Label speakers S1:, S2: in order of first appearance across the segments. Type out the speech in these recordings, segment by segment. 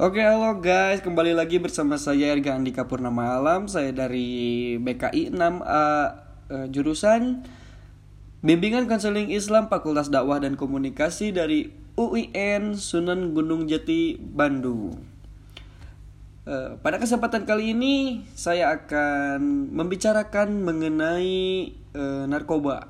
S1: Oke halo guys, kembali lagi bersama saya Erga Andika Purnama Alam Saya dari BKI 6A eh, jurusan Bimbingan Konseling Islam Fakultas Dakwah dan Komunikasi dari UIN Sunan Gunung Jati Bandung. Eh, Pada kesempatan kali ini saya akan membicarakan mengenai eh, narkoba.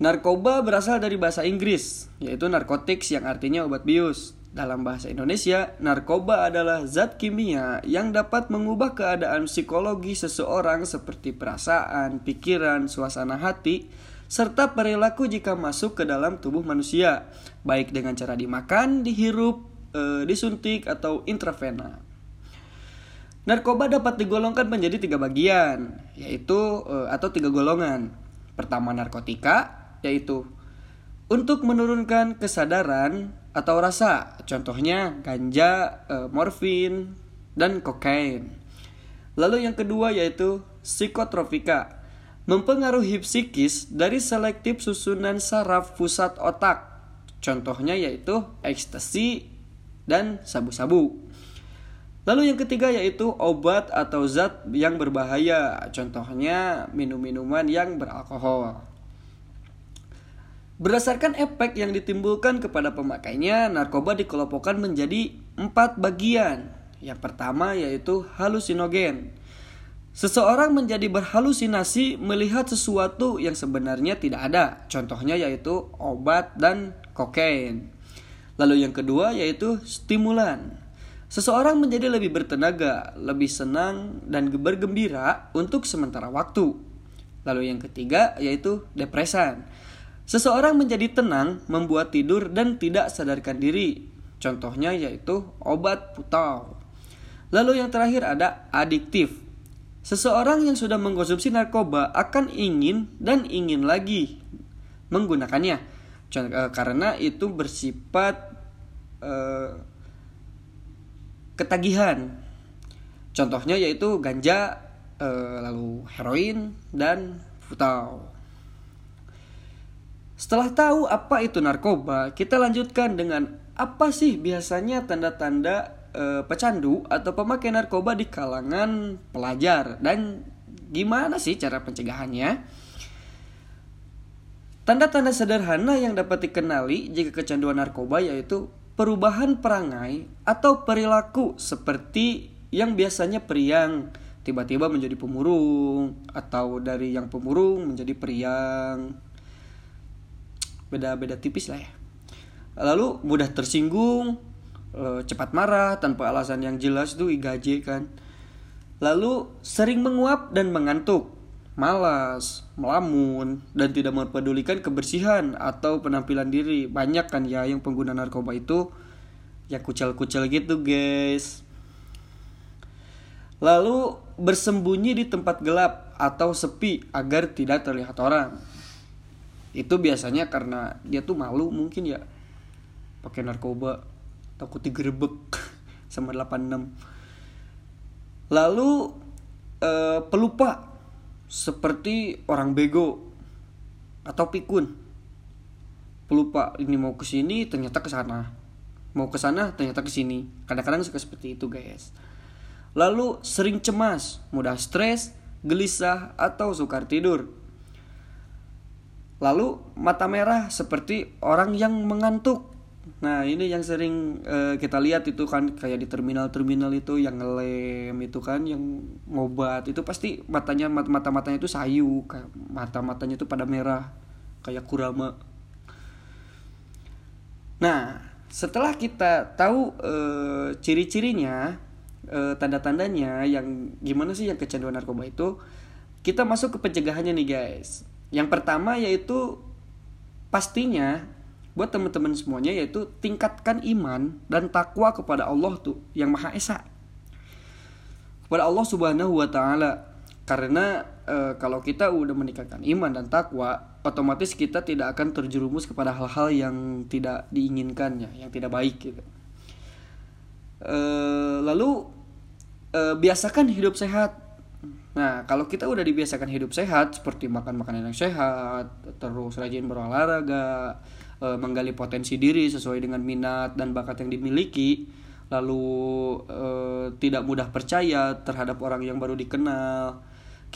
S1: Narkoba berasal dari bahasa Inggris, yaitu narcotics yang artinya obat bius. Dalam bahasa Indonesia, narkoba adalah zat kimia yang dapat mengubah keadaan psikologi seseorang seperti perasaan, pikiran, suasana hati, serta perilaku jika masuk ke dalam tubuh manusia, baik dengan cara dimakan, dihirup, eh, disuntik, atau intravena. Narkoba dapat digolongkan menjadi tiga bagian, yaitu eh, atau tiga golongan. Pertama narkotika, yaitu untuk menurunkan kesadaran atau rasa, contohnya ganja, eh, morfin, dan kokain. Lalu yang kedua yaitu psikotropika, mempengaruhi psikis dari selektif susunan saraf pusat otak. Contohnya yaitu ekstasi dan sabu-sabu. Lalu yang ketiga yaitu obat atau zat yang berbahaya, contohnya minum-minuman yang beralkohol. Berdasarkan efek yang ditimbulkan kepada pemakainya, narkoba dikelompokkan menjadi empat bagian. Yang pertama yaitu halusinogen. Seseorang menjadi berhalusinasi melihat sesuatu yang sebenarnya tidak ada. Contohnya yaitu obat dan kokain. Lalu yang kedua yaitu stimulan. Seseorang menjadi lebih bertenaga, lebih senang, dan bergembira untuk sementara waktu. Lalu yang ketiga yaitu depresan. Seseorang menjadi tenang, membuat tidur dan tidak sadarkan diri. Contohnya yaitu obat putau. Lalu yang terakhir ada adiktif. Seseorang yang sudah mengkonsumsi narkoba akan ingin dan ingin lagi menggunakannya. Eh, karena itu bersifat eh, ketagihan. Contohnya yaitu ganja, eh, lalu heroin dan putau. Setelah tahu apa itu narkoba, kita lanjutkan dengan apa sih biasanya tanda-tanda e, pecandu atau pemakai narkoba di kalangan pelajar dan gimana sih cara pencegahannya? Tanda-tanda sederhana yang dapat dikenali jika kecanduan narkoba yaitu perubahan perangai atau perilaku seperti yang biasanya periang tiba-tiba menjadi pemurung atau dari yang pemurung menjadi periang beda-beda tipis lah ya. Lalu mudah tersinggung eh, cepat marah tanpa alasan yang jelas tuh igaje kan. Lalu sering menguap dan mengantuk malas melamun dan tidak mempedulikan kebersihan atau penampilan diri. Banyak kan ya yang pengguna narkoba itu? Ya kucel-kucel gitu guys. Lalu bersembunyi di tempat gelap atau sepi agar tidak terlihat orang itu biasanya karena dia tuh malu mungkin ya. Pakai narkoba. Takut digerebek sama 86 lalu eh, pelupa. Seperti orang bego atau pikun. Pelupa ini mau ke sini ternyata ke sana. Mau ke sana ternyata ke sini. Kadang-kadang suka seperti itu guys. Lalu sering cemas mudah stres gelisah atau sukar tidur Lalu mata merah seperti orang yang mengantuk. Nah ini yang sering uh, kita lihat itu kan kayak di terminal-terminal itu yang ngelem itu kan yang ngobat itu pasti matanya mata matanya itu sayu mata matanya itu pada merah kayak kurama. Nah setelah kita tahu uh, ciri-cirinya uh, tanda-tandanya yang gimana sih yang kecanduan narkoba itu kita masuk ke pencegahannya nih guys yang pertama yaitu pastinya buat teman-teman semuanya yaitu tingkatkan iman dan takwa kepada Allah tuh yang Maha Esa. Kepada Allah Subhanahu wa taala. Karena e, kalau kita udah meningkatkan iman dan takwa, otomatis kita tidak akan terjerumus kepada hal-hal yang tidak diinginkannya, yang tidak baik gitu. E, lalu e, biasakan hidup sehat Nah, kalau kita udah dibiasakan hidup sehat seperti makan makanan yang sehat, terus rajin berolahraga, e, menggali potensi diri sesuai dengan minat dan bakat yang dimiliki, lalu uh, tidak mudah percaya terhadap orang yang baru dikenal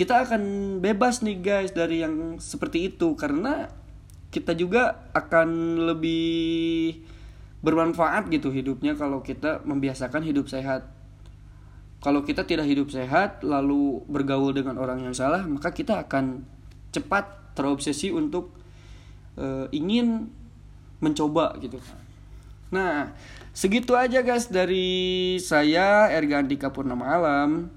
S1: kita akan bebas nih guys dari yang seperti itu karena kita juga akan lebih bermanfaat gitu hidupnya kalau kita membiasakan hidup sehat. Kalau kita tidak hidup sehat lalu bergaul dengan orang yang salah, maka kita akan cepat terobsesi untuk uh, ingin mencoba gitu. Nah, segitu aja guys dari saya Erga Andika Purnama Alam.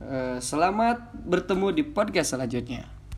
S1: Uh, selamat bertemu di podcast selanjutnya.